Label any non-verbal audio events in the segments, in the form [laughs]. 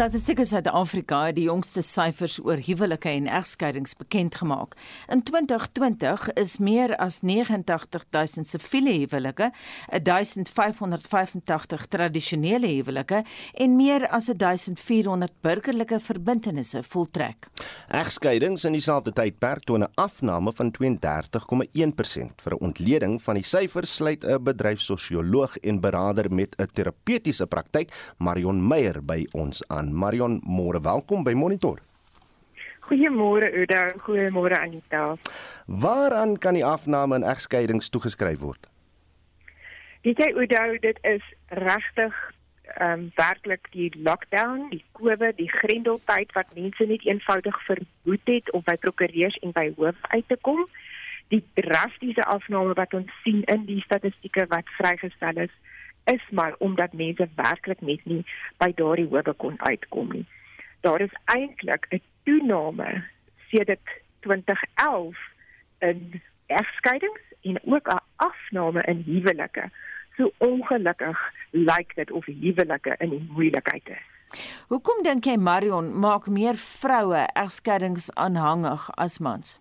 Statistiek Suid-Afrika het die jongste syfers oor huwelike en egskeidings bekend gemaak. In 2020 is meer as 89000 siviele huwelike, 1585 tradisionele huwelike en meer as 1400 burgerlike verbintenisse voltrek. Egskeidings in dieselfde tydperk toon 'n afname van 32,1%. Vir 'n ontleding van die syfers sluit 'n bedryfssosioloog en beraader met 'n terapeutiese praktyk, Marion Meyer by ons aan. Marion, môre welkom by Monitor. Goeiemôre Oudo, goeiemôre Anita. Waaraan kan die afname in egskeidings toegeskryf word? Weet jy Oudo, dit is regtig ehm um, werklik die lockdown, die COVID, die grendeltyd wat mense net eenvoudig verhoed het om by prokureurs en by hoof uit te kom. Die drastiese afname wat ons sien in die statistieke wat vrygestel is, is maar omdat mense werklik net nie by daardie howe kon uitkom nie. Daar is eintlik 'n toename sedert 2011 in egskeidings en ook 'n afname in huwelike. So ongelukkig lyk dit of huwelike in die moeilikheid is. Hoekom dink jy Marion maak meer vroue egskeidings aanhangig as mans?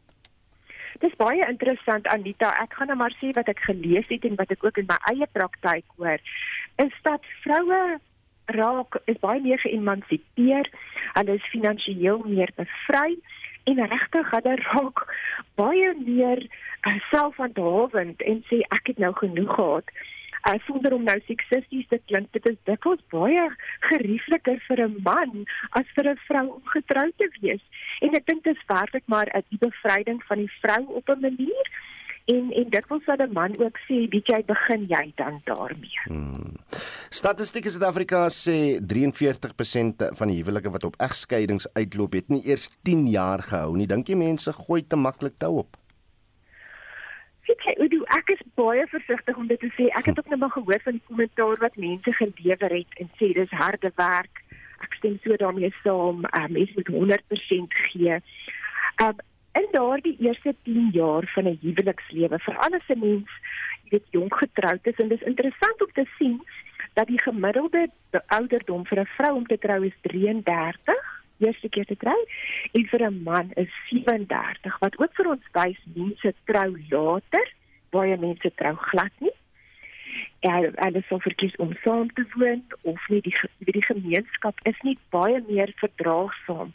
Dis baie interessant Anita. Ek gaan nou maar sê wat ek gelees het en wat ek ook in my eie praktyk hoor, is dat vroue raak is baie meer geëmansipeer. Hulle is finansiëel meer bevry en regtig hulle raak baie meer uh, selfhandhawend en sê ek het nou genoeg gehad uh, sonder om nou seksisties te klink, dit is dikwels baie geriefliker vir 'n man as vir 'n vrou om getroud te wees. En ek dink dit is werklik maar 'n bevryding van die vrou op 'n manier. En en dit wil sê 'n man ook sê, "Wie jy begin jy dan daarmee." Hmm. Statistiek in Suid-Afrika sê 43% van die huwelike wat op egskeidings uitloop, het nie eers 10 jaar gehou nie. Dink jy mense gooi te maklik tou op? Weet jy, Udo, ek is baie versigtig om dit te sê. Ek het ook net maar gehoor van kommentaar wat mense gelewer het en sê dis harde werk. Ek stem so daarmee saam. Uh, mense moet 100% gee. Um in daardie eerste 10 jaar van 'n huwelikslewe, vir alles 'n mens, jy weet, jonk getroud is en dis interessant om te sien dat die gemiddelde ouderdom vir 'n vrou om te trou is 33 eerste keer te trou en vir 'n man is 37 wat ook vir ons wys mense trou later. Baie mense trou glad nie. Ja, hulle sou verkies om saam te woon of nie. Die die gemeenskap is nie baie meer verdraagsaam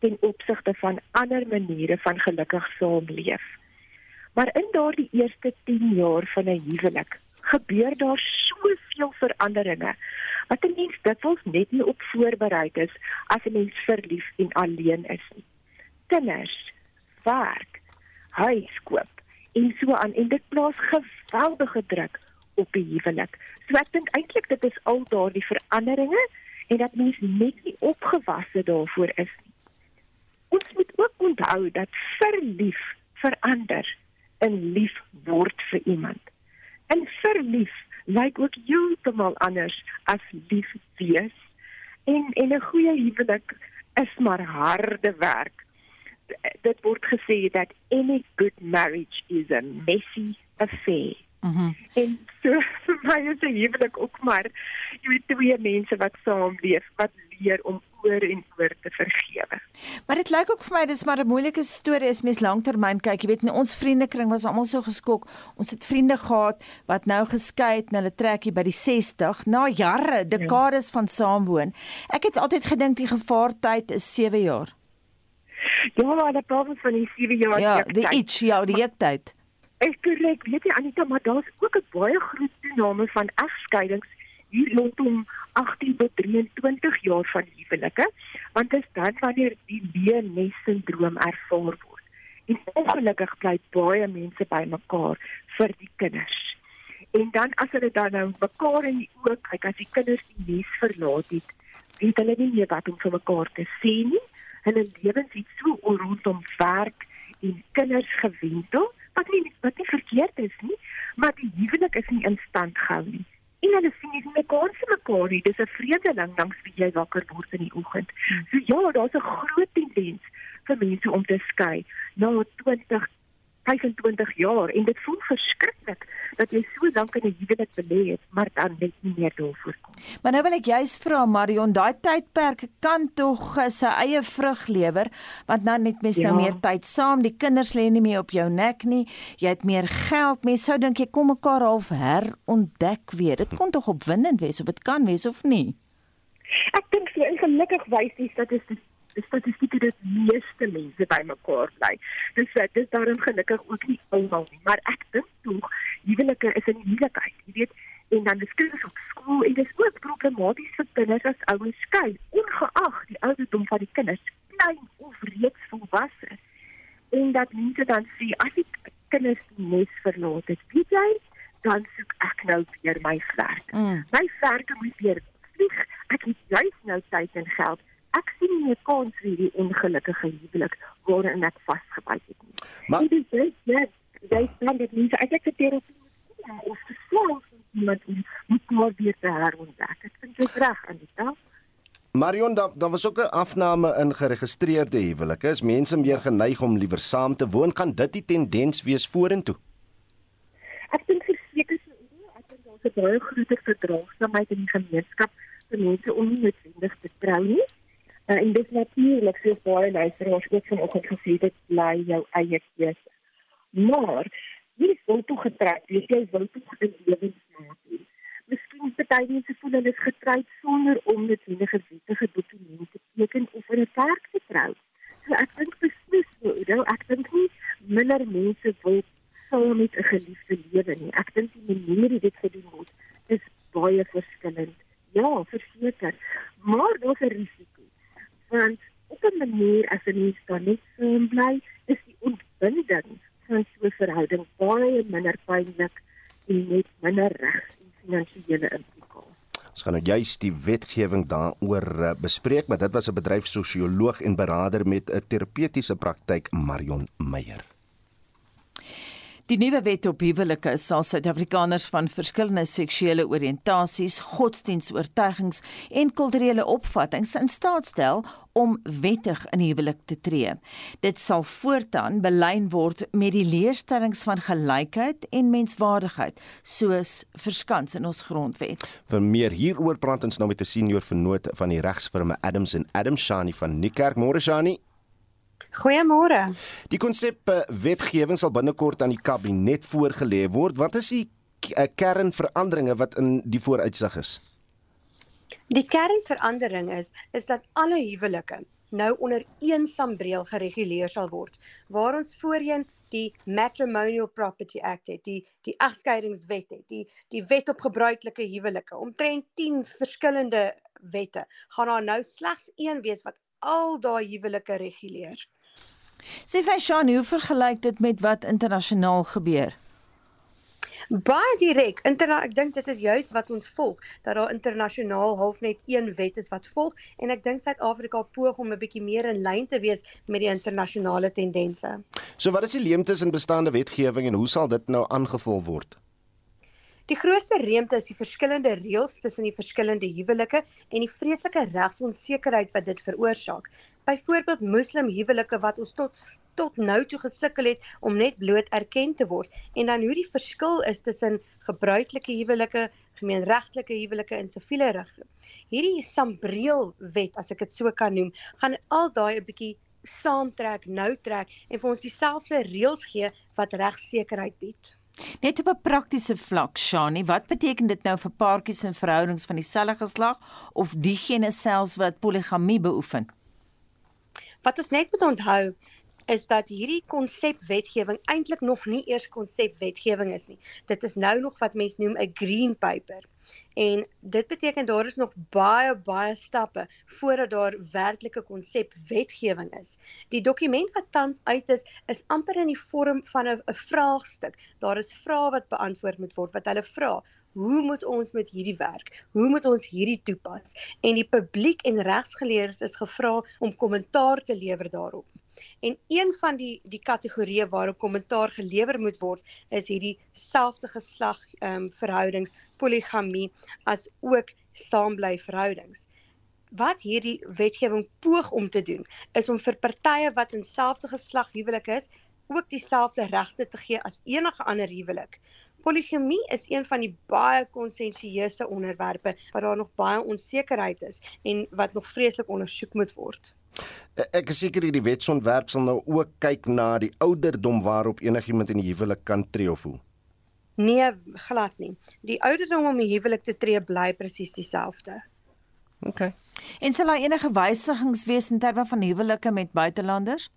ten opsigte van ander maniere van gelukkig saamleef. Maar in daardie eerste 10 jaar van 'n huwelik gebeur daar soveel veranderinge wat 'n mens dikwels net nie op voorberei is as 'n mens verlief en alleen is nie. Kinders, werk, huis koop en so aan en dit plaas geweldige druk op die huwelik. So ek dink eintlik dit is al daardie veranderinge en dat mens net nie opgewasse daarvoor is nie. Ons moet ook onthou dat verlief verander in lief word vir iemand. En verlief lyk ook heeltemal anders as lief wees. En en 'n goeie huwelik is maar harde werk. Dit word gesê dat any good marriage is a messy affair. Mm en so [laughs] vir my is 'n huwelik ook maar jy weet twee mense wat saamleef wat leer om oor en oor te vergewe. Maar dit lyk ook vir my dis maar 'n moeilike storie as mens lanktermyn kyk. Jy weet, in ons vriendekring was almal so geskok. Ons het vriende gehad wat nou geskei het en hulle trek hier by die 60 na jare, dekades ja. van saamwoon. Ek het altyd gedink die gevaartyd is 7 jaar. Ja, maar die probleem van die 7 jaar. Ja, die iets ja, die jektyd. Ek korrek, weet jy Anita, maar daar's ook 'n baie groot toename van egskeidings hier rondom 18 tot 23 jaar van huwelike, want dit is dan wanneer die leenes sindroom ervaar word. En ongelukkig bly baie mense by mekaar vir die kinders. En dan as hulle dan nou mekaar in die oë kyk as die kinders die nes verlaat het, weet hulle nie meer wat om vir mekaar te sê nie. Hulle lewens het so rondom werk en kinders gewendel, wat nie wat nie verkeerd is nie, maar die huwelik is nie in stand gehou nie en hulle sien nie mekaar se mekaar nie. Dis 'n vredeling langs wie jy wakker word in die oggend. Hmm. So ja, daar's 'n groot tendens vir mense om te skei na 20 25 jaar en dit voel verskriklik dat jy so lank in 'n huwelik belê het maar dan net nie meer daarvoor kom. Maar nou wil ek juist vra Marion, daai tydperk kan tog uh, sy eie vrug lewer want nou net mens nou ja. nou meer tyd saam, die kinders lê nie meer op jou nek nie. Jy het meer geld. Mens sou dink jy kom mekaar half herontdek weer. Dit kon tog opwindend wees of dit kan wees of nie? Ek dink so ongelukkig wys die statistiek die statistieke dat meeste mense bymekaar bly. Dis eh, dis daarom gelukkig ook nie almal nie, maar ek dink tog huwelike is 'n moeilikheid. Jy weet, en dan is kinders op skool en dit is ook problematies vir kinders as ouers skei, ongeag die ouderdom van die kinders, klein of reeds volwasse. En dat mense dan sê as die kinders die nes verlaat het, weet jy, dan soek ek nou weer my werk. Mm. My werk moet weer vlieg. Ek het juis nou tyd en geld ek sien nie 'n kans vir hierdie ongelukkige huwelik waarin ek vasgebyt het nie. Maar dit is net jy sê dit nie eintlik te terapie of te slaap met met maar weer te herontdek. Ek vind dit reg aan die dag. Marion, daar da was ook 'n afname in geregistreerde huwelike. Is mense meer geneig om liewer saam te woon? Kan dit die tendens wees vorentoe? Ek dink verseker so, ek dink daar's 'n baie groot verdraagsaamheid in die gemeenskap vir mense om nie noodwendig te trou nie. Uh, en dit natuurlik soos baie luisteraars ook vanoggend gesê het, bly jou eie keuse. Maar wie wil toe getrek? Wie jy wil toe 'n lewensmaat? Miskien party mense voel hulle is getroud sonder om net enige wettige dokumente te teken of in 'n kerk te trou. So ek dink beslis so, you know, ek dink nie minder mense wil saam met 'n geliefde lewe nie. Ek dink die manier hoe dit gedoen word is baie verskillend. Ja, verseker. Maar daar's 'n risiko want op 'n manier as 'n mens dan net saam bly, is die ontbinding van so 'n verhouding baie minder pynlik en net minder regs en finansiële implikasie. Ons gaan nou juist die wetgewing daaroor eh, bespreek, maar dit was 'n bedryfssosioloog en beraader met 'n terapeutiese praktyk Marion Meyer. Die nuwe wet op huwelike sal Suid-Afrikaners van verskillende seksuele oriëntasies, godsdienstoortuigings en kulturele opvattinge in staat stel om wettig in huwelik te tree. Dit sal voortaan belyn word met die leerstellings van gelykheid en menswaardigheid, soos verskans in ons grondwet. Vir meer hieroor praat ons nou met 'n senior vernoot van die regsfirma Adams and Adams Shani van Niekerk. Môre Shani. Goeiemôre. Die konsep eh, wetgewing sal binnekort aan die kabinet voorgelê word. Wat is die eh, kernveranderinge wat in die vooruitsig is? Die kernverandering is is dat alle huwelike nou onder een sambreel gereguleer sal word. Waar ons voorheen die Matrimonial Property Act het, die die egskeidingswet het, die die wet op gebruikelike huwelike, omtrent 10 verskillende wette, gaan daar nou slegs een wees wat al daai huwelike reguleer. Sê vir Sean, hoe vergelyk dit met wat internasionaal gebeur? Baie direk. Interna ek dink dit is juis wat ons volg dat daar internasionaal half net een wet is wat volg en ek dink Suid-Afrika poog om 'n bietjie meer in lyn te wees met die internasionale tendense. So wat is die leemtes in bestaande wetgewing en hoe sal dit nou aangevul word? Die grootste reemte is die verskillende reëls tussen die verskillende huwelike en die vreeslike regsonsekerheid wat dit veroorsaak byvoorbeeld moslim huwelike wat ons tot tot nou toe gesukkel het om net bloot erken te word en dan hoe die verskil is tussen gebruikelike huwelike, gemeenregtelike huwelike en siviele reg. Hierdie sambreel wet as ek dit so kan noem, gaan al daai 'n bietjie saamtrek, nou trek en vir ons dieselfde reëls gee wat regsekerheid bied. Net op 'n praktiese vlak, Shani, wat beteken dit nou vir paartjies en verhoudings van dieselfde geslag of diegene selfs wat poligamie beoefen? Wat ons net moet onthou is dat hierdie konsep wetgewing eintlik nog nie eers konsep wetgewing is nie. Dit is nou nog wat mense noem 'n green paper. En dit beteken daar is nog baie baie stappe voordat daar werklike konsep wetgewing is. Die dokument wat tans uit is, is amper in die vorm van 'n vraagstuk. Daar is vrae wat beantwoord moet word wat hulle vra. Hoe moet ons met hierdie werk? Hoe moet ons hierdie toepas? En die publiek en regsgeleerdes is gevra om kommentaar te lewer daarop. En een van die die kategorieë waarop kommentaar gelewer moet word, is hierdie selfde geslag ehm um, verhoudings, poligamie as ook saambly verhoudings. Wat hierdie wetgewing poog om te doen, is om vir partye wat in selfde geslag huwelik is, ook dieselfde regte te gee as enige ander huwelik. Poligamie is een van die baie konsensueuse onderwerpe waar daar nog baie onsekerheid is en wat nog vreeslik ondersoek moet word. Ek is seker hierdie wetsontwerp sal nou ook kyk na die ouderdom waarop enigiemand in die huwelik kan tree of hoe. Nee, glad nie. Die ouderdom om die huwelik te tree bly presies dieselfde. OK. En sal daar enige wysigings wees in terme van huwelike met buitelanders?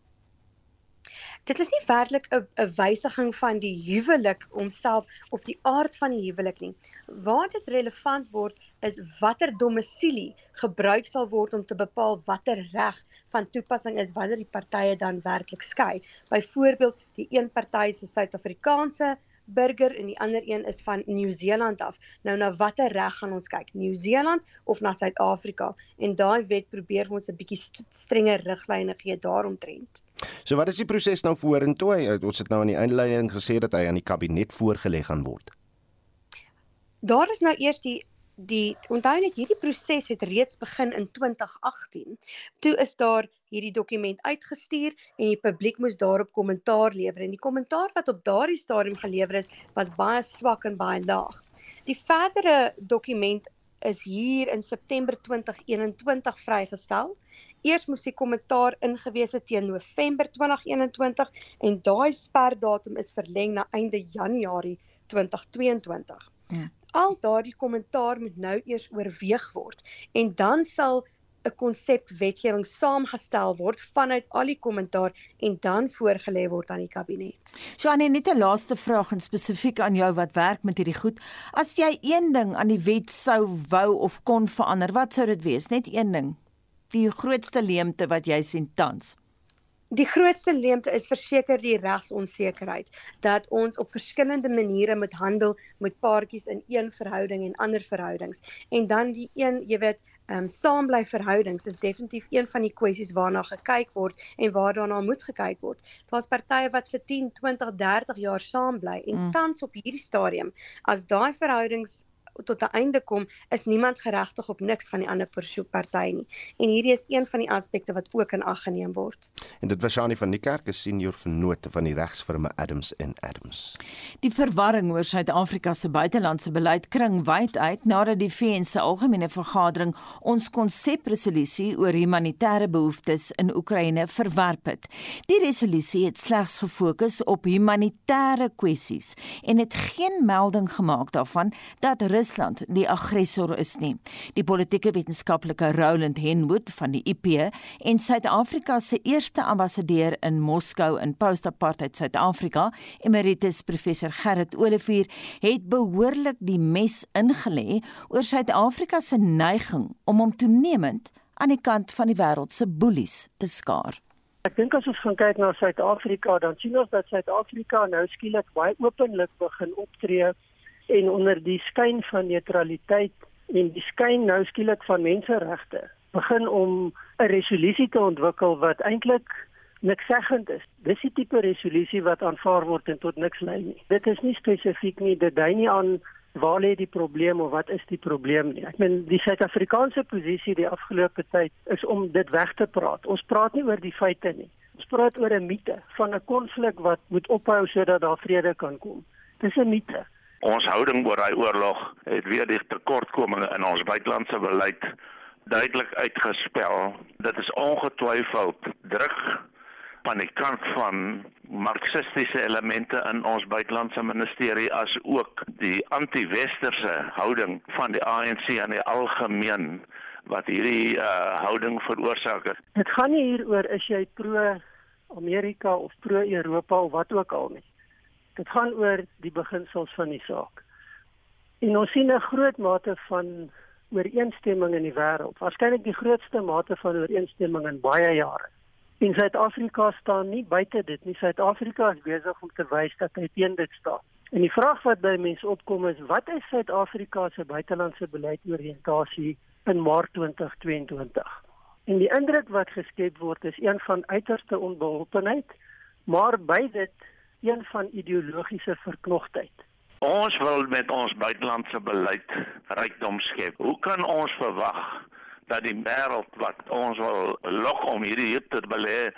Dit is nie werklik 'n 'n wysiging van die huwelik homself of die aard van die huwelik nie. Waar dit relevant word is watter domisilie gebruik sal word om te bepaal watter reg van toepassing is wanneer die partye dan werklik skei. Byvoorbeeld, die een party se Suid-Afrikaanse burger en die ander een is van Nieu-Seeland af. Nou na watter reg gaan ons kyk? Nieu-Seeland of na Suid-Afrika? En daai wet probeer vir ons 'n bietjie strenger riglyne gee daaromtrent. So wat is die proses nou vorentoe? Ons het nou in die inleiding gesê dat hy aan die kabinet voorgelê gaan word. Daar is nou eers die die onthou net hierdie proses het reeds begin in 2018. Toe is daar hierdie dokument uitgestuur en die publiek moes daarop kommentaar lewer en die kommentaar wat op daardie stadium gelewer is was baie swak en baie laag. Die verdere dokument is hier in September 2021 vrygestel. Eers moes die kommentaar ingewees het teen November 2021 en daai sperdatum is verleng na einde Januarie 2022. Ja al daardie kommentaar moet nou eers oorweeg word en dan sal 'n konsep wetgewing saamgestel word vanuit al die kommentaar en dan voorgelê word aan die kabinet. Janie, net 'n laaste vraag en spesifiek aan jou wat werk met hierdie goed. As jy een ding aan die wet sou wou of kon verander, wat sou dit wees? Net een ding. Die grootste leemte wat jy sien tans. Die grootste leemte is verseker die regsonsekerheid dat ons op verskillende maniere moet handel met paartjies in een verhouding en ander verhoudings. En dan die een, jy weet, ehm um, saambly verhoudings is definitief een van die kwessies waarna gekyk word en waar daarna moet gekyk word. Daar's partye wat vir 10, 20, 30 jaar saambly en mm. tans op hierdie stadium as daai verhoudings tot 'n einde kom, is niemand geregtig op niks van die ander party nie. En hierdie is een van die aspekte wat ook in ag geneem word. En dit was Janie van die Kerk, 'n senior vennote van die regsfirma Adams & Adams. Die verwarring oor Suid-Afrika se buitelandse beleid kring wyd uit nadat die VN se algemene vergadering ons konsepresolusie oor humanitêre behoeftes in Oekraïne verwerp het. Die resolusie het slegs gefokus op humanitêre kwessies en het geen melding gemaak daarvan dat Rusland die aggressor is nie. Die politieke wetenskaplike Roland Henwood van die IP en Suid-Afrika se eerste ambassadeur in Moskou in post-apartheid Suid-Afrika, emeritus professor Gerrit Olivier, het behoorlik die mes ingelê oor Suid-Afrika se neiging om hom toenemend aan die kant van die wêreld se boelies te skaar. Ek dink as ons gaan kyk na Suid-Afrika, dan sien ons dat Suid-Afrika nou skielik baie openlik begin optree en onder die skyn van neutraliteit en die skyn nou skielik van menseregte begin om 'n resolusie te ontwikkel wat eintlik niks seggend is. Dis die tipe resolusie wat aanvaar word en tot niks lei nie. Dit is nie spesifiek nie, dit dui nie aan waar lê die probleem of wat is die probleem nie. Ek meen die Suid-Afrikaanse posisie die afgelope tyd is om dit weg te praat. Ons praat nie oor die feite nie. Ons praat oor 'n mite van 'n konflik wat moet ophou sodat daar vrede kan kom. Dis 'n mite ons houding oor daai oorlog het weer die tekortkominge in ons buitelandse beleid duidelik uitgespel. Dit is ongetwyfeld druk van die kant van marxistiese elemente in ons buitelandse ministerie as ook die anti-westerse houding van die ANC aan die algemeen wat hierdie uh, houding veroorsaak het. Dit gaan nie hier oor is jy pro Amerika of pro Europa of wat ook al nie. Dit gaan oor die beginsels van die saak. En ons sien 'n groot mate van ooreenstemming in die wêreld. Waarskynlik die grootste mate van ooreenstemming in baie jare. En Suid-Afrika staan nie buite dit nie. Suid-Afrika is besig om te wys dat hy teen dit staan. En die vraag wat by mense opkom is, wat is Suid-Afrika se buitelandse beleid oriëntasie in Maart 2022? En die indruk wat geskep word is een van uiterste onbeholpenheid, maar by dit een van ideologiese verknogtheid. Ons wil met ons buitelandse beleid rykdom skep. Hoe kan ons verwag dat die wêreld wat ons wil lok om hierdie hier te belê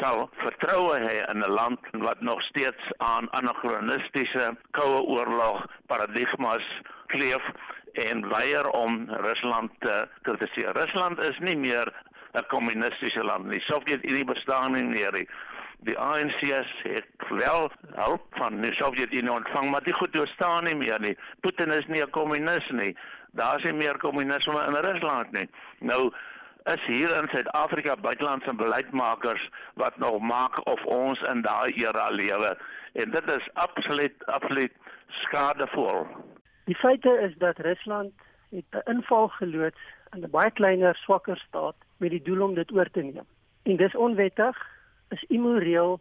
sal vertroue hê in 'n land wat nog steeds aan anagronistiese koue oorlog paradigmas kleef en weier om Rusland te kritiseer. Rusland is nie meer 'n kommunistiese land nie. Sovjet-Unie bestaan nie meer nie. Die ANC het wel hulp van die Sovjet-Unie ontvang, maar dit goed bestaan nie meer nie. Putin is nie 'n kommunis nie. Daar is nie meer kommunisme in Rusland nie. Nou is hier in Suid-Afrika buitelandse beleidsmakers wat nog maak of ons in daai era lewe. En dit is absoluut absoluut skadevol. Die feite is dat Rusland 'n inval geloods in 'n baie kleiner, swakker staat met die doel om dit oor te neem. En dis onwettig, is immoreel,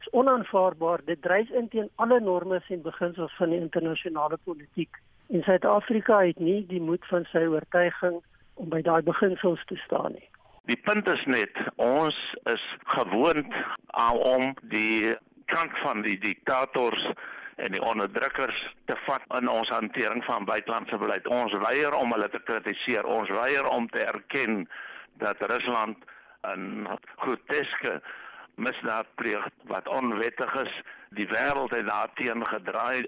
is onaanvaarbaar. Dit dryf in teen alle norme en beginsels van die internasionale politiek. En Suid-Afrika het nie die moed van sy oortuiging om by daai beginsels te staan nie. Die punt is net ons is gewoond om die kant van die diktators en die onderdrukkers te vat in ons hantering van buitelandse beleid. Ons weier om hulle te kritiseer. Ons weier om te erken dat Rusland 'n groteske misdaad pleeg wat onwettig is. Die wêreld het daarteen gedraai.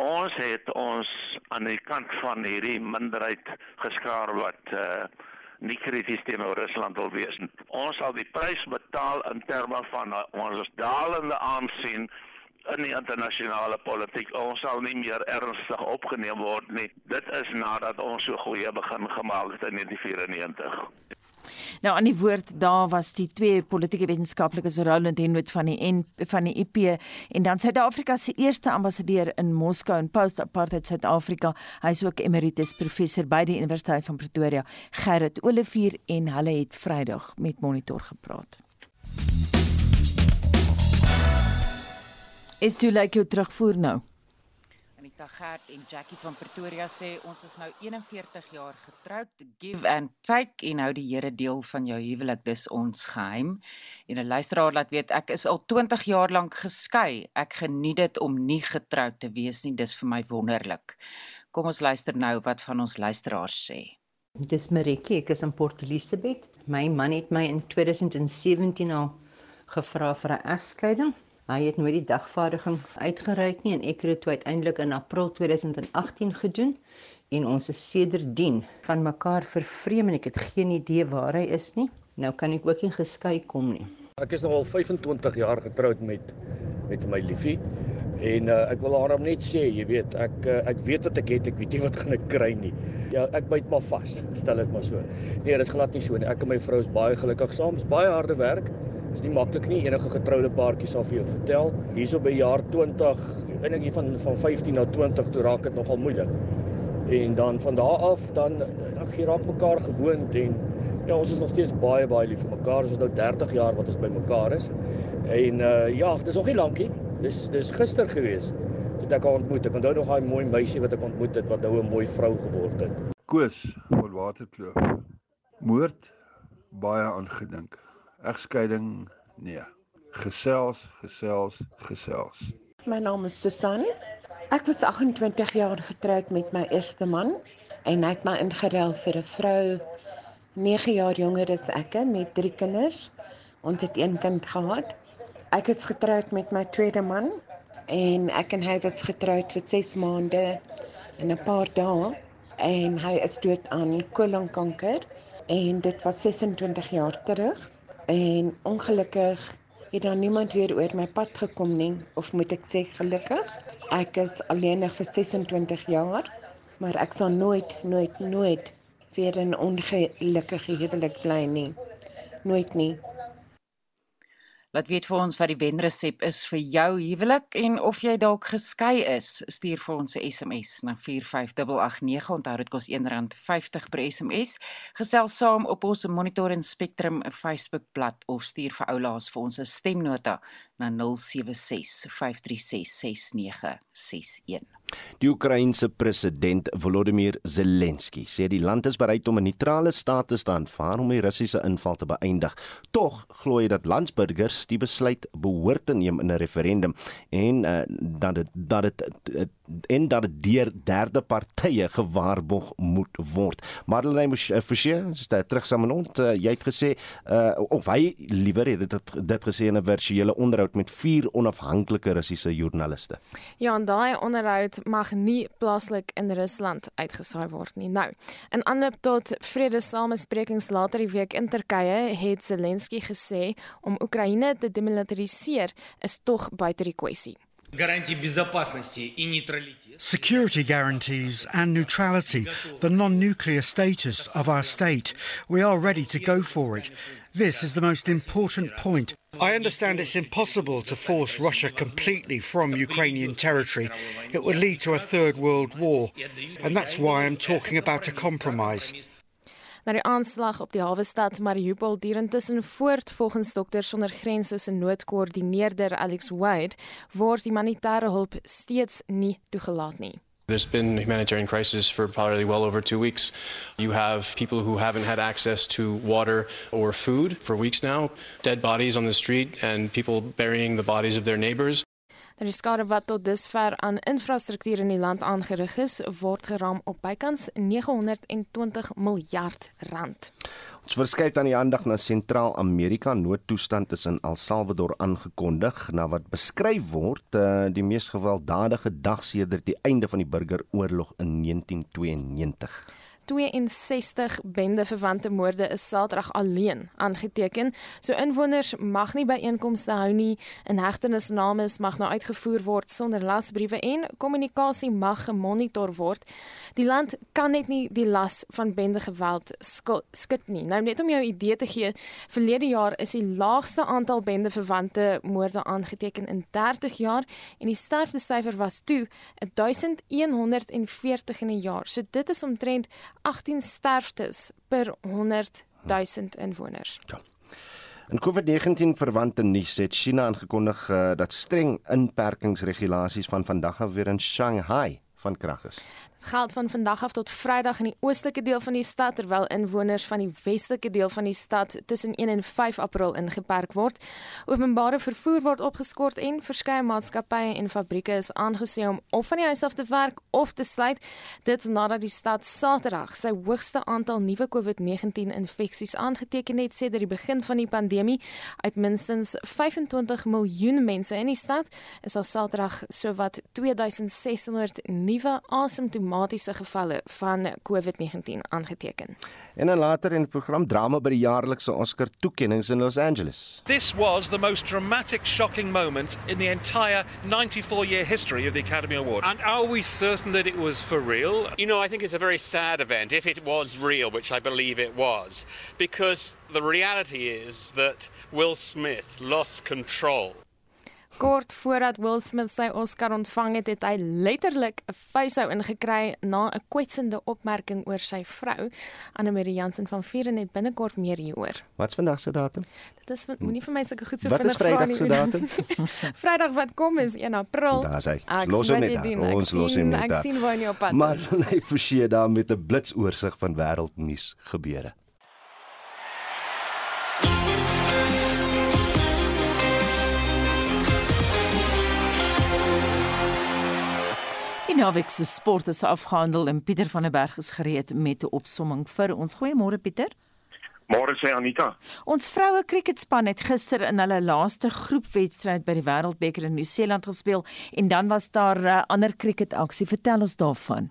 Ons het ons aan die kant van hierdie minderheid geskaar wat uh, nie krities teenoor Rusland wil wees. Ons sal die prys betaal in terme van uh, ons dalende aansien in die internasionale politiek ons sal nie meer ernstig opgeneem word nie. Dit is nadat ons so goeie begin gemaak het in 1994. Nou aan die woord daar was die twee politieke wetenskaplikes Roland Henwood van die N van die IP en dan Suid-Afrika se eerste ambassadeur in Moskou en post-apartheid Suid-Afrika. Hy is ook emeritus professor by die Universiteit van Pretoria, Gerrit Olivier en hulle het Vrydag met Monitor gepraat. Is toe lyk jou terugvoer nou? Anita Gert en Jackie van Pretoria sê ons is nou 41 jaar getroud. Give and take en nou die Here deel van jou huwelik, dis ons geheim. En 'n luisteraar laat weet ek is al 20 jaar lank geskei. Ek geniet dit om nie getroud te wees nie. Dis vir my wonderlik. Kom ons luister nou wat van ons luisteraars sê. Dis Maritjie, ek is in Port Elizabeth. My man het my in 2017 al gevra vir 'n egskeiding. Hy het nooit die dagvaardiging uitgereik nie en ek het dit uiteindelik in April 2018 gedoen en ons is sedertdien van mekaar vervreem en ek het geen idee waar hy is nie. Nou kan ek ook nie geskei kom nie. Ek is nou al 25 jaar getroud met met my liefie en uh, ek wil haar net sê, jy weet, ek uh, ek weet wat ek het, ek weet nie wat gaan ek kry nie. Ja, ek byt maar vas. Stel dit maar so. Nee, dit is glad nie so nie. Ek en my vrou is baie gelukkig saam. Dit is baie harde werk is nie maklik nie. Enige getroude paartjie sal vir jou vertel. Hierso by jaar 20, ek dink hier van van 15 na 20 toe raak dit nogal moeilik. En dan van daar af dan dan gee raak mekaar gewoond en ja, ons is nog steeds baie baie lief vir mekaar. Ons is nou 30 jaar wat ons by mekaar is. En uh ja, dis nog nie lankie. Dis dis gister gewees toe ek haar ontmoet. Ek onthou nog daai mooi meisie wat ek ontmoet het wat nou 'n mooi vrou geword het. Koos van Waterkloof. Moord baie aangedink. Egskeiding nee. Gesels, gesels, gesels. My naam is Susan. Ek was 28 jaar getroud met my eerste man en hy het my ingeruil vir 'n vrou 9 jaar jonger as ek met drie kinders. Ons het een kind gehad. Ek is getroud met my tweede man en ek en hy was getroud vir 6 maande en 'n paar dae en hy is dood aan kolonkanker en dit was 26 jaar terug en ongelukkig het daar niemand weer oor my pad gekom nie of moet ek sê gelukkig. Ek is alleenig vir 26 jaar maar ek sal nooit nooit nooit weer 'n ongelukkige huwelik bly nie. Nooit nie Laat weet vir ons wat die wenresep is vir jou huwelik en of jy dalk geskei is. Stuur vir ons 'n SMS na 45889. Onthou dit kos R1.50 per SMS. Gesels saam op ons Monitor en Spectrum Facebook bladsy of stuur vir oulaas vir ons 'n stemnota na 076 536 6961. Die Oekraïense president Volodymyr Zelensky sê die land is bereid om 'n neutrale status te aanvaar om die Russiese inval te beëindig. Tog glo hy dat landsburgers die besluit behoort te neem in 'n referendum en uh, dat dit dat dit en dat dit deur derde partye gewaarborg moet word. Madeleine Forsie, sta terug saam met ons. Uh, jy het gesê uh, of hy liewer het dit dit gesê in 'n virtuele onderhoud met vier onafhanklike Russiese joernaliste. Ja, en daai onderhoud mag nie plaaslik in Rusland uitgesaai word nie. Nou, in aanloop tot vredesamesprekings later die week in Turkye het Zelensky gesê om Oekraïne te demilitariseer is tog buite die kwessie. Security guarantees and neutrality, the non nuclear status of our state. We are ready to go for it. This is the most important point. I understand it's impossible to force Russia completely from Ukrainian territory. It would lead to a third world war. And that's why I'm talking about a compromise. Na die aanslag op die hawe stad Mariupol duur intussen voort volgens dokters sonder grense se noodkoördineerder Alex Wade word humanitêre hulp steeds nie toegelaat nie. There's been a humanitarian crisis for probably well over two weeks. You have people who haven't had access to water or food for weeks now, dead bodies on the street, and people burying the bodies of their neighbors. Die skade wat tot dusver aan infrastruktuur in die land aangerig is, word geram op bykans 920 miljard rand. Ons verskuif aan die aandag na Sentraal-Amerika. Noodtoestand is in El Salvador aangekondig na wat beskryf word uh, die mees gewelddadige dag sedert die einde van die burgeroorlog in 1992. 62 bendeverwante moorde is Saterdag alleen aangeteken. So inwoners mag nie by einkomste hou nie en hegtenisname mag nou uitgevoer word sonder lasbriewe en kommunikasie mag gemonitor word. Die land kan net nie die las van bendegeweld skud nie. Nou net om jou idee te gee, verlede jaar is die laagste aantal bendeverwante moorde aangeteken in 30 jaar en die sterftesyfer was toe 1140 in 'n jaar. So dit is omtrent 18 sterftes per 100 000 inwoners. Ja. In COVID-19 verwante nuus het China aangekondig uh, dat streng inperkingsregulasies van vandag af weer in Shanghai van krag is geld van vandag af tot Vrydag in die oostelike deel van die stad terwyl inwoners van die westelike deel van die stad tussen 1 en 5 April ingeperk word. Openbare vervoer word opgeskort en verskeie maatskappye en fabrieke is aangesien om of van die huis af te werk of te sluit. Dit nadat die stad Saterdag sy hoogste aantal nuwe COVID-19 infeksies aangeteken het sedert die begin van die pandemie. Uit minstens 25 miljoen mense in die stad is al Saterdag sowat 2600 nuwe asemtoe dramatiese gevalle van COVID-19 aangeteken. En dan later in die program drama by die jaarlikse Oscar toekennings in Los Angeles. This was the most dramatic shocking moment in the entire 94-year history of the Academy Awards. And are we certain that it was for real? You know, I think it's a very sad event if it was real, which I believe it was, because the reality is that Will Smith lost control Kort voordat Will Smith sy Oscar ontvang het, het hy letterlik 'n vuishou ingekry na 'n kwetsende opmerking oor sy vrou, Anne-Marie Jansen van Vieren het binnekort meer hieroor. Wat's vandag se datum? Dit is moenie vir my sulke goed so vinnig vra nie. Wat is Vrydag se datum? [laughs] Vrydag wat kom is 1 April. Daar sê hy. Los hom net. Daar. Ons los hom net. Ek sien waar jy op pad is. Maar hy forceer daar met 'n blitsoorsig van wêreldnuus gebeure. Die naweek se sport is afgehandel en Pieter van der Berg is gereed met 'n opsomming vir ons. Goeiemôre Pieter. Môre sê Anita. Ons vroue kriketspan het gister in hulle laaste groepwedstryd by die Wêreldbeker in Nieu-Seeland gespeel en dan was daar uh, ander kriketaksie. Vertel ons daarvan.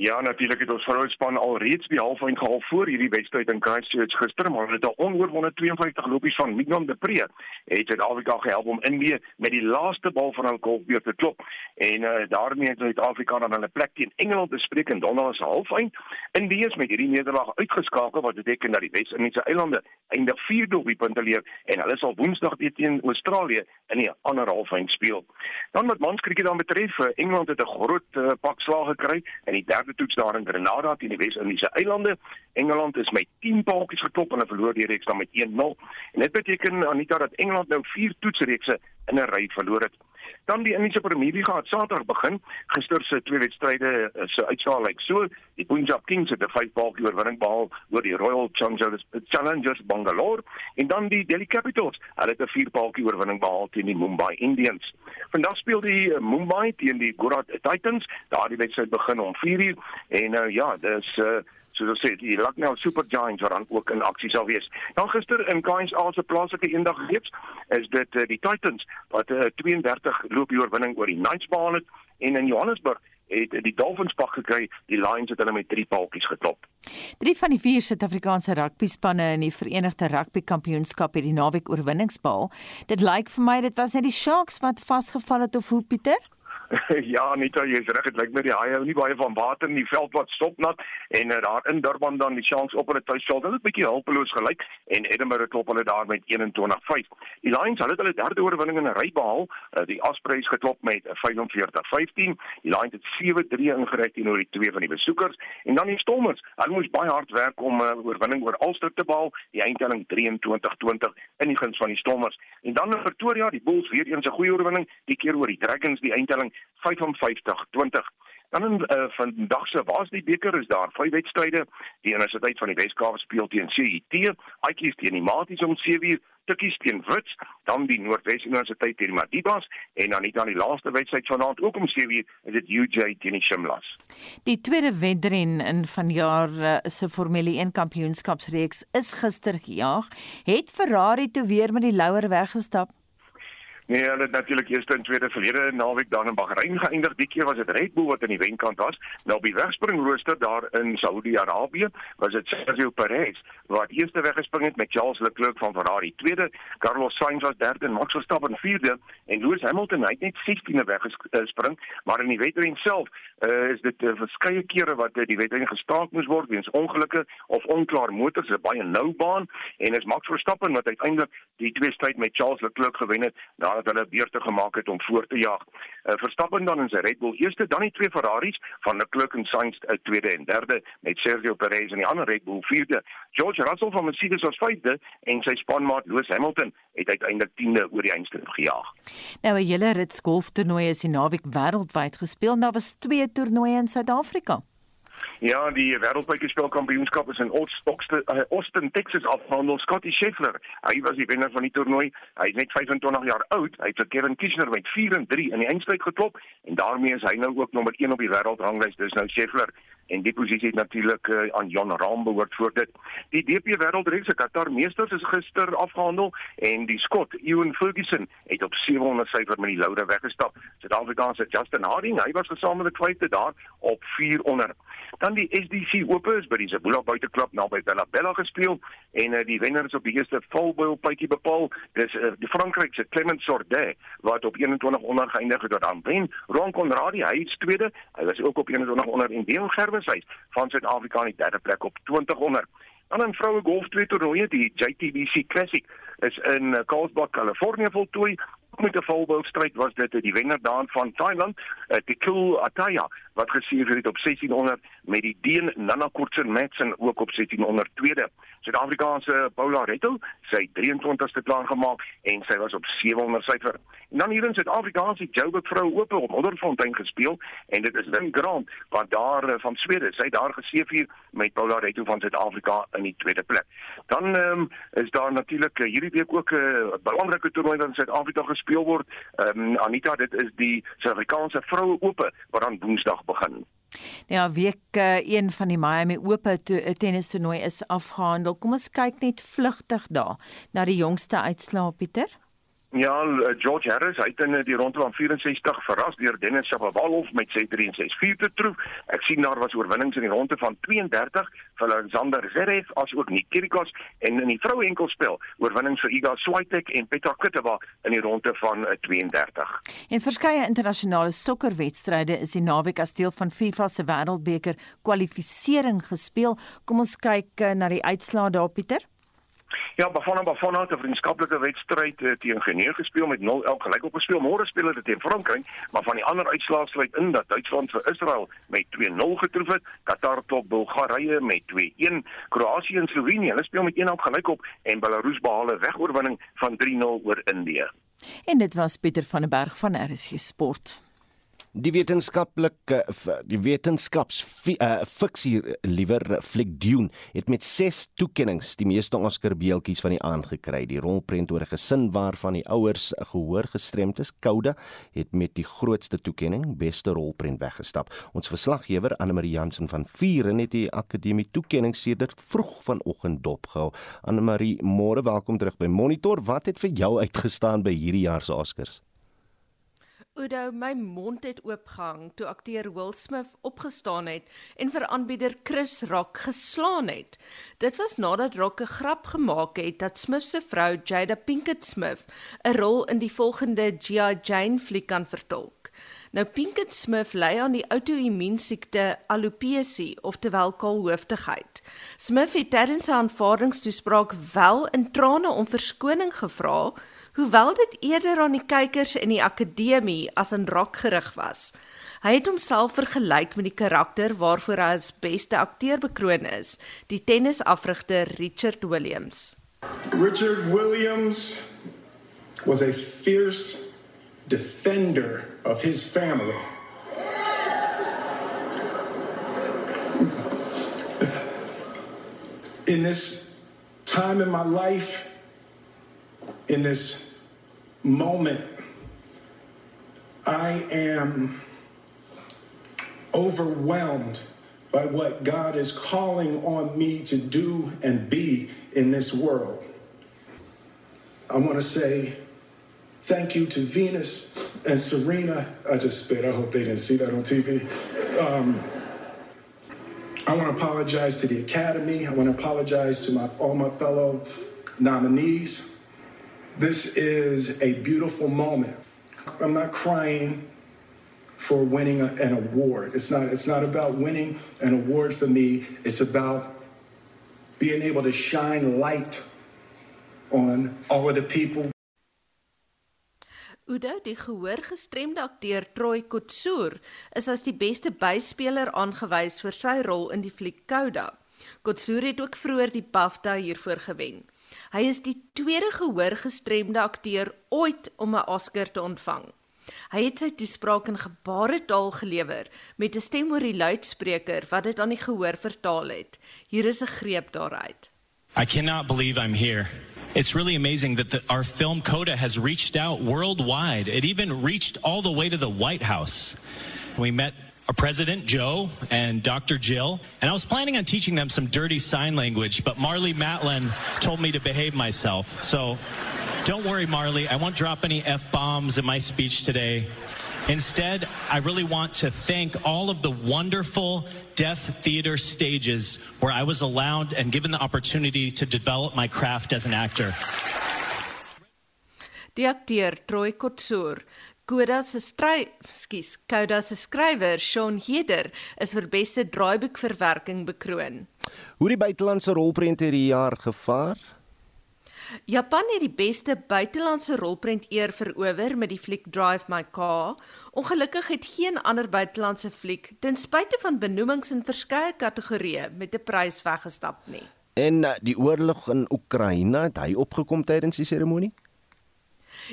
Ja, natuurlik het ons vrouenspan al reeds die halfeind gehaal voor hierdie wedstryd in Christchurch gister, maar met 'n onoorwonde 52 lopies van Mignon de Pre het Suid-Afrika gehelp om Indië met die laaste bal van hul golfbeurt te klop. En uh, daarmee het Suid-Afrika dan hulle plek teen Engeland bespreek in Donderdag se halfeind. Indië is met hierdie nederlaag uitgeskakel wat beteken dat die Wes-Indiese eilande eindig 4 doelpunte leer en hulle sal Woensdag teen Australië in die ander halfeind speel. Dan wat manskriket dan betref, eh, Engeland het 'n groot uh, pak slag gekry in die derde toets daar in Grenada teen die Wes-Indiese eilande. Engeland is met 10 paaltjies geklop en hulle verloor die reeks dan met 1-0. En dit beteken Anita dat Engeland nou 4 toetsreekse in 'n ry verloor het. Dan die Indiese Premier League het Saterdag begin. Gister se twee wedstryde eh, se uitslae lyk so. Die Punjab Kings het 'n 5-balkie oorwinning behaal oor die Royal Challengers Challengers Bangalore en dan die Delhi Capitals. Hulle het 'n 4-balkie oorwinning behaal teen die Mumbai Indians. Vandag speel die eh, Mumbai teen die Gujarat Titans. Daardie wedstryd begin om 4:00 en uh, ja, dis uh, soos ons sê die Lucknow Super Giants wat dan ook in aksie sal wees. Dan gister in KNSA se plaaslike eendag reeks is dit uh, die Titans wat 'n uh, 32 loopie oorwinning oor die Knights behaal het en in Johannesburg het die Dolphins pak gekry, die Lions het hulle met 3 paaltjies geklop. Drie van die vier Suid-Afrikaanse rugbyspanne in die Verenigde Rugby Kampioenskap het die naweek oorwinnings behaal. Dit lyk vir my dit was net die Sharks wat vasgeval het of hoe Pieter? [laughs] ja, Anita, jy's reg, dit lyk my die haie hou nie baie van water in die veld wat stop nat en uh, daar in Durban dan die Sharks op hulle tuisveld. Hulle het 'n bietjie hulpeloos gelyk en Edinburgh klop hulle daar met 21-5. Die Lions hulle het hulle derde oorwinning in 'n ry behaal. Uh, die Ospreys geklop met 45-15. Die Lions het 7-3 ingery teenoor die twee van die besoekers en dan die Stormers. Hulle moes baie hard werk om 'n uh, oorwinning oor Ulster te behaal. Die eindtelling 23-20 in die guns van die Stormers. En dan in Pretoria, die Bulls weer eens 'n goeie oorwinning, die keer oor die Dragons, die eindtelling 55-20. Dan in uh, vandag se waar's die beker is daar vyf wedstryde. Die Universiteit van die Wes-Kaap speel teen CUT, Aikies teen die Maties om 7uur, Tikkies teen Wits, dan die Noordwes Universiteit teen Madibas en dan nie dan die laaste wedstryd vanaand ook om 7uur is dit UJ teen die Shimlas. Die tweede wedren in vanjaar uh, se Formule 1 kampioenskapsreeks is gister gejaag. Het Ferrari toe weer met die louer weggestap? Nee, hulle het natuurlik eerste en tweede verlede naweek dan in Bahrein geëindig. Die keer was dit Red Bull wat in die wenkant was. Nou by wegspringrooster daar in Saudi-Arabië was dit Sergio Perez wat eerste weggespring het met Charles Leclerc van Ferrari. Tweede, Carlos Sainz was derde en Max Verstappen vierde en Lewis Hamilton het net 16de weggespring, maar in die wedren self uh, is dit uh, verskeie kere wat uh, die wedren gestaak moes word weens ongelukke of onklaar motors. Dit is baie nou baan en is Max Verstappen wat uiteindelik die twee stryd met Charles Leclerc gewen het. Nou nadat hulle beurte gemaak het om voor te jaag. Uh, Verstappen dan in sy Red Bull eerste, dan die twee Ferraris van Leclerc en Sainz uh, tweede en derde met Sergio Perez in die ander Red Bull vierde. George Russell van Mercedes was vyfde en sy spanmaat Lewis Hamilton het uiteindelik 10de oor die eindstreep gejaag. Nou 'n hele rit golftoernooie is die naweek wêreldwyd gespeel. Daar was twee toernooie in Suid-Afrika. Ja, die wêreldbekerspelkampioenskap is in Austin, uh, Austin, Texas afgehandel. Scotty Scheffler, hy was die wenner van die toernooi. Hy is net 25 jaar oud. Hy het vir Kevin Kisner met 4 en 3 in die eindstryd geklop en daarmee is hy nou ook nommer 1 op die wêreldranglys. Dis nou Scheffler en die posisie het natuurlik uh, aan Jan Rahm behoort voor dit. Die DP Wêreldreeks se Qatar Meesters is gister afgehandel en die skot Ewan Ferguson het op 700 syfer met die loure weggestap. Suid-Afrikaanse Justin Harding, hy was gesamentlik vyfde daar op 400. Dan die SDC Ope is by die Zabula buiteklub naby Bella Bella gespeel en uh, die wenner is op die eerste volboil pypie bepaal. Dis uh, die Frankryk se Clement Sordet wat op 21 onder geëindig het aan wen. Ron Conradie, hy is tweede. Hy was ook op 21 onder en Deon Gerwenshuis van Suid-Afrika in die derde plek op 20 onder. Dan 'n vroue golf twee toernooie, die JTBC Classic is in Carlsbad, Kalifornië voltooi met 'n volboil stryd was dit die wenner daan van Thailand, uh, Tikul Ataya wat geseëvier het op 1600 met die Deen Nana Kortsen Madsen ook op 1600 tweede. Suid-Afrikaanse Paula Retto, sy 23ste klaar gemaak en sy was op 700 syfer. En dan hier in Suid-Afrika se Joburg vroue oop op Modderfontein gespeel en dit is Lynn Grant wat daar uh, van Swede, sy daar geseëvier met Paula Retto van Suid-Afrika in die tweede plek. Dan um, is daar natuurlik uh, hierdie week ook 'n uh, belangrike toernooi wat in Suid-Afrika gespeel word. Ehm um, Anita, dit is die Suid-Afrikaanse vroue oop wat dan Woensdag begin. Ja, week uh, een van die Miami Ope tennis toernooi is afgehandel. Kom ons kyk net vlugtig daar na die jongste uitslae, Pieter. Ja, eh, George Harris het in eh, die ronde van 64 verras deur Dennis Shapovalov met 6-3 en 6-4 te troof. Ek sien daar was oorwinnings in die ronde van 32 vir Alexander Zverev as ook Nick Kyrgios en in die vroue enkelspel oorwinnings vir Iga Swiatek en Petra Kvitova in die ronde van 32. En verskeie internasionale sokkerwedstryde is die naweek as deel van FIFA se Wêreldbeker kwalifikasie gespeel. Kom ons kyk na die uitslae daar Pieter. Ja, Bafana Bafana het 'n vriendskaplike wedstryd uh, teen Genee gespeel met 0-11 gelyk op gespeel. Môre speel hulle teen Frankryk, maar van die ander uitslae sluit in dat Duitsland vir Israel met 2-0 getroof het, Qatar tot Bulgarië met 2-1, Kroasie en Slovenië, hulle speel met 1-1 gelyk op en Belarus behaal 'n wegoorwinning van 3-0 oor Indië. En dit was Pieter van der Berg van RSG Sport. Die wetenskaplike die wetenskaps uh, fiksie liewer fliek Dune het met 6 toekenninge die meeste Oscar beeltjies van die aand gekry. Die rolprent oor 'n gesin waarvan die ouers gehoor gestremd is, Kouda, het met die grootste toekenning, beste rolprent weggestap. Ons verslaggewer Anne Marie Jansen van Vieren het die akademie toekenning sedert vroeg vanoggend dopgehou. Anne Marie, môre welkom terug by Monitor. Wat het vir jou uitgestaan by hierdie jaar se Oscars? Udo, my mond het oopgehang toe akteur Will Smith opgestaan het en vir aanbieder Chris Rock geslaan het. Dit was nadat Rock 'n grap gemaak het dat Smith se vrou Jada Pinkett Smith 'n rol in die volgende G.I. Jane fliek kan vertolk. Nou Pinkett Smith ly aan die outoimmuunsiekte alopecia, oftewel kaalhoofdigheid. Smith het tydens sy aanvaardingstoespraak wel in trane om verskoning gevra hoewel dit eerder aan die kykers in die akademie as aan Rock gerig was. Hy het homself vergelyk met die karakter waarvoor hy as beste akteur bekroon is, die tennisafrigter Richard Williams. Richard Williams was a fierce defender of his family. In this time in my life, in this moment, I am overwhelmed by what God is calling on me to do and be in this world. I want to say thank you to Venus and Serena. I just spit. I hope they didn't see that on TV. Um, I want to apologize to the Academy. I want to apologize to my, all my fellow nominees. This is a beautiful moment. I'm not crying for winning a, an award. It's not, it's not about winning an award for me. It's about being able to shine light on all of the people. Udo, die gehoorgestremde akteur Troy Kotsoor, is as die beste byspeler aangewys vir sy rol in die fliek Kouda. Kotsoor het ook vroeër die BAFTA hiervoor gewen. Hy is die tweede gehoorgestremde akteur ooit om 'n Oscar te ontvang. Hy het sy toespraak in gebaretaal gelewer met 'n stem oor die luidspreker wat dit aan die gehoor vertaal het. Hier is 'n greep daaruit. I cannot believe I'm here. It's really amazing that the, our film Coda has reached out worldwide. It even reached all the way to the White House. We met a President Joe and Dr. Jill, and I was planning on teaching them some dirty sign language, but Marley Matlin told me to behave myself. So don't worry, Marley, I won't drop any F bombs in my speech today. Instead, I really want to thank all of the wonderful deaf theater stages where I was allowed and given the opportunity to develop my craft as an actor. Die akteur Troy Kotsoor Koda se skryf, skus, Koda se skrywer Sean Heder is vir beste draaiboekverwerking bekroon. Hoe die buitelandse rolprent hierdie jaar gevaar? Japan het die beste buitelandse rolprent eer verower met die fliek Drive My Car. Ongelukkig het geen ander buitelandse fliek ten spyte van benoemings in verskeie kategorieë met 'n prys weggestap nie. En eh, die oorlog in Oekraïne, het hy opgekom tydens die seremonie?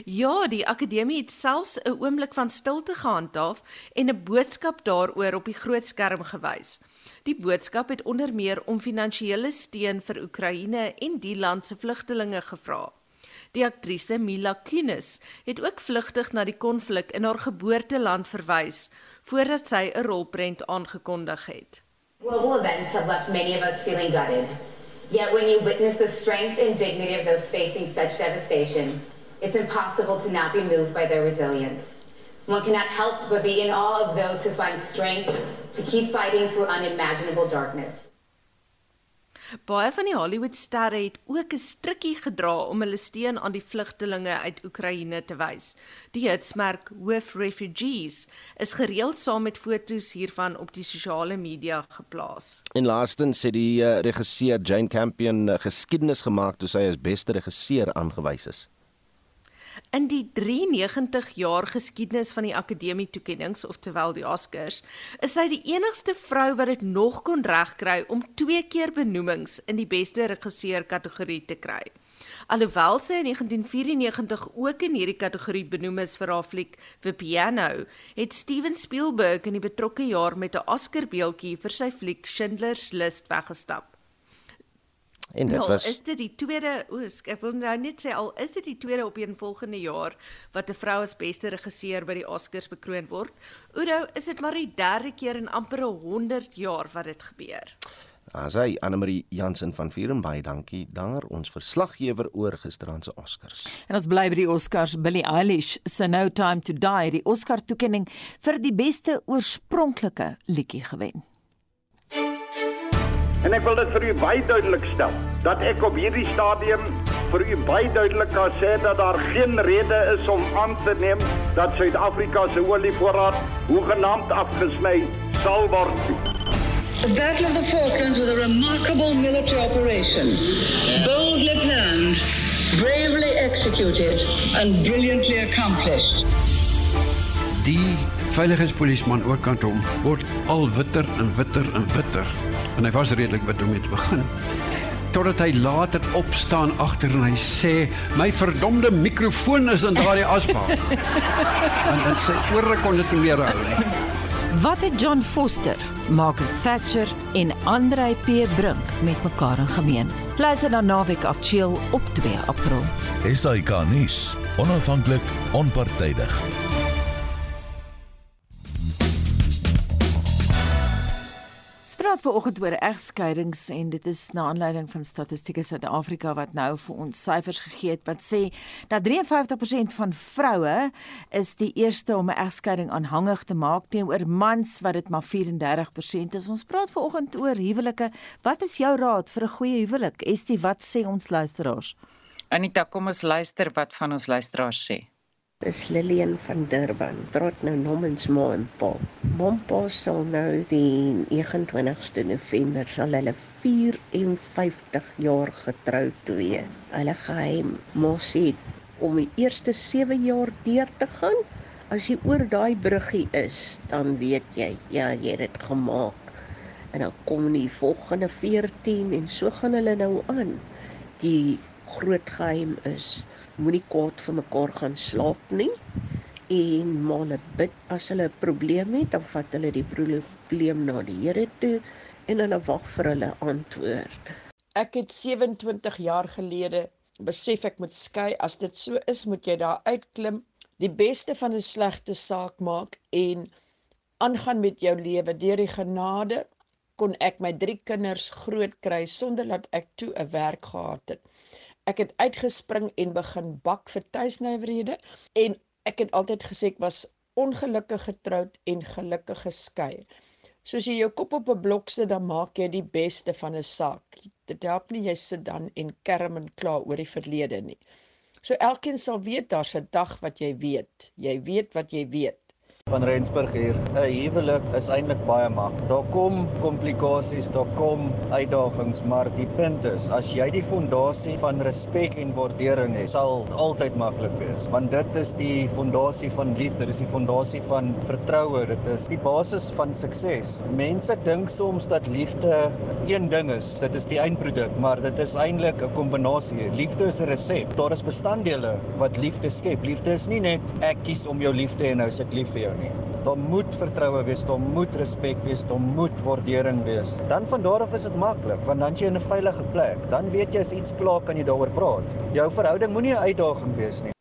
Ja, die akademie het selfs 'n oomblik van stilte gehandhaaf en 'n boodskap daaroor op die groot skerm gewys. Die boodskap het onder meer om finansiële steun vir Oekraïne en die land se vlugtelinge gevra. Die aktrise Mila Kunis het ook vlugtig na die konflik in haar geboorteland verwys voordat sy 'n rolprent aangekondig het. Global events have left many of us feeling gutted. Yet when you witness the strength and dignity of those facing such devastation, it's impossible to not be moved by their resilience. One cannot help but be in awe of those who find strength to keep fighting through unimaginable darkness. Baie van die Hollywood-sterre het ook 'n strikkie gedra om hulle steun aan die vlugtelinge uit Oekraïne te wys. Die hitsmerk With Refugees is gereeld saam met foto's hiervan op die sosiale media geplaas. En laastens sê die uh, regisseur Jane Campion uh, geskiedenis gemaak toe sy as beste regisseur aangewys is. In die 93 jaar geskiedenis van die akademie toekenninge, oftewel die Oscars, is sy die enigste vrou wat dit nog kon regkry om twee keer benoemings in die beste regisseur kategorie te kry. Alhoewel sy in 1994 ook in hierdie kategorie benoem is vir haar fliek The Piano, het Steven Spielberg in die betrokke jaar met 'n Oscar beeldjie vir sy fliek Schindler's List weggestap. En dit nou, was is dit die tweede oes, ek wil nou net sê al is dit die tweede op een volgende jaar wat 'n vrou as beste regisseur by die Oscars bekroon word. Oudo, is dit maar die derde keer in amper 100 jaar wat dit gebeur. Asai Annelie Jansen van Vieren baie dankie daar ons verslaggewer oor gisteraand se Oscars. En ons bly by die Oscars Billie Eilish se No Time to Die, die Oscar toekenning vir die beste oorspronklike liedjie gewen. En ek wil dit vir u baie duidelik stel dat ek op hierdie stadium vir u baie duidelik kan sê dat daar geen rede is om aan te neem dat Suid-Afrika se olievoorraad hoegenaamd afgesny sal word. The Battle of the Falklands was a remarkable military operation, boldly planned, bravely executed and brilliantly accomplished. Die veiligheidspolisieman oorkant hom word al witter en witter en witter en hy was redelik wit om te begin totdat hy later opstaan agter en hy sê my verdomde mikrofoon is in daardie asbak [laughs] en dan sê oor kon dit meer hou Wat het John Foster, Margaret Thatcher en Andrei P Brink met mekaar in gemeen? Luister na Naweek Aktueel op 2 April. SAK nuus, onafhanklik, onpartydig. Ver oggend oor egskeidings en dit is na aanleiding van Statistiek Suid-Afrika wat nou vir ons syfers gegee het wat sê dat 53% van vroue is die eerste om 'n egskeiding aanhangig te maak teenoor mans wat dit maar 34% is. Ons praat ver oggend oor huwelike. Wat is jou raad vir 'n goeie huwelik? Estie, wat sê ons luisteraars? Anita, kom ons luister wat van ons luisteraars sê is Lillian van Durban. Praat nou namens ma en pa. Mompa sal nou die 29ste November sal hulle 54 jaar getroud wees. Hulle geheim mos het om die eerste 7 jaar deur te gaan. As jy oor daai bruggie is, dan weet jy, ja, jy het dit gemaak. En dan kom die volgende 14 en so gaan hulle nou aan. Die groot geheim is moenie kort vir mekaar gaan slaap nie en hulle bid as hulle 'n probleem het dan vat hulle die probleem na die Here toe en hulle wag vir hulle antwoord. Ek het 27 jaar gelede besef ek moet skei. As dit so is, moet jy daar uitklim, die beste van 'n slegte saak maak en aangaan met jou lewe. Deur die genade kon ek my drie kinders groot kry sonder dat ek toe 'n werk gehad het ek het uitgespring en begin bak vir tuisnywerhede en ek het altyd gesê ek was ongelukkig getroud en gelukkig geskei. Soos jy jou kop op 'n blok sit, dan maak jy die beste van 'n saak. Dit help nie jy sit dan en kerm en kla oor die verlede nie. So elkeen sal weet daar's 'n dag wat jy weet. Jy weet wat jy weet van Rensburg hier. 'n Huwelik is eintlik baie maklik. Daar kom komplikasies, daar kom uitdagings, maar die punt is, as jy die fondasie van respek en waardering het, sal altyd maklik wees. Want dit is die fondasie van liefde, dit is die fondasie van vertroue, dit is die basis van sukses. Mense dink soms dat liefde een ding is, dit is die eindproduk, maar dit is eintlik 'n kombinasie. Liefde is 'n resep. Daar is bestanddele wat liefde skep. Liefde is nie net ek kies om jou lief te hê en nou is ek lief vir jou nie. Daar moet vertroue wees, daar moet respek wees, daar moet waardering wees. Dan van daar af is dit maklik, want dan jy in 'n veilige plek. Dan weet jy as iets pla kan jy daaroor praat. Jou verhouding moenie 'n uitdaging wees nie.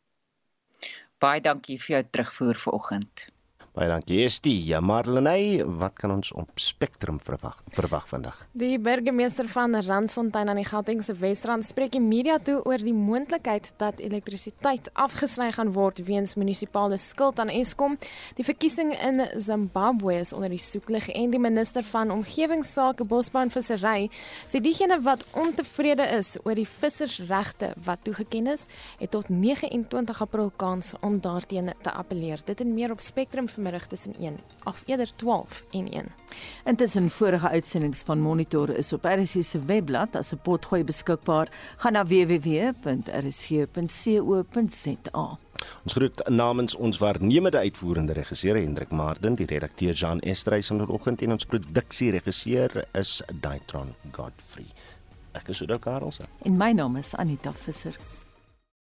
Baie dankie vir jou terugvoer vanoggend. Baie dankie. Estie, ja, Marlenae, wat kan ons op Spectrum verwag verwag vandag? Die burgemeester van Randfontein aan die Gautengse Wesrand spreek die media toe oor die moontlikheid dat elektrisiteit afgesny gaan word weens munisipale skuld aan Eskom. Die verkiesing in Zimbabwe is onder die soeklig en die minister van omgewingsake, bosbou en vissery sê diegene wat ontevrede is oor die vissersregte wat toegeken is, het tot 29 April kans om daarteenoor te appeleer. Dit en meer op Spectrum vanmiddag tussen 1 of eerder 12 en 1. Intussen vorige uitsendings van Monitor is op RSC se webblad as 'n potgooi beskikbaar. Gaan na www.rsc.co.za. Ons groet namens ons waarnemende uitvoerende regisseur Hendrik Marden, die redakteur Jan Estreys vanoggend en ons produksieregisseur is Daitron Godfrey. Ek is Oudo Karelse. En my naam is Anita Visser.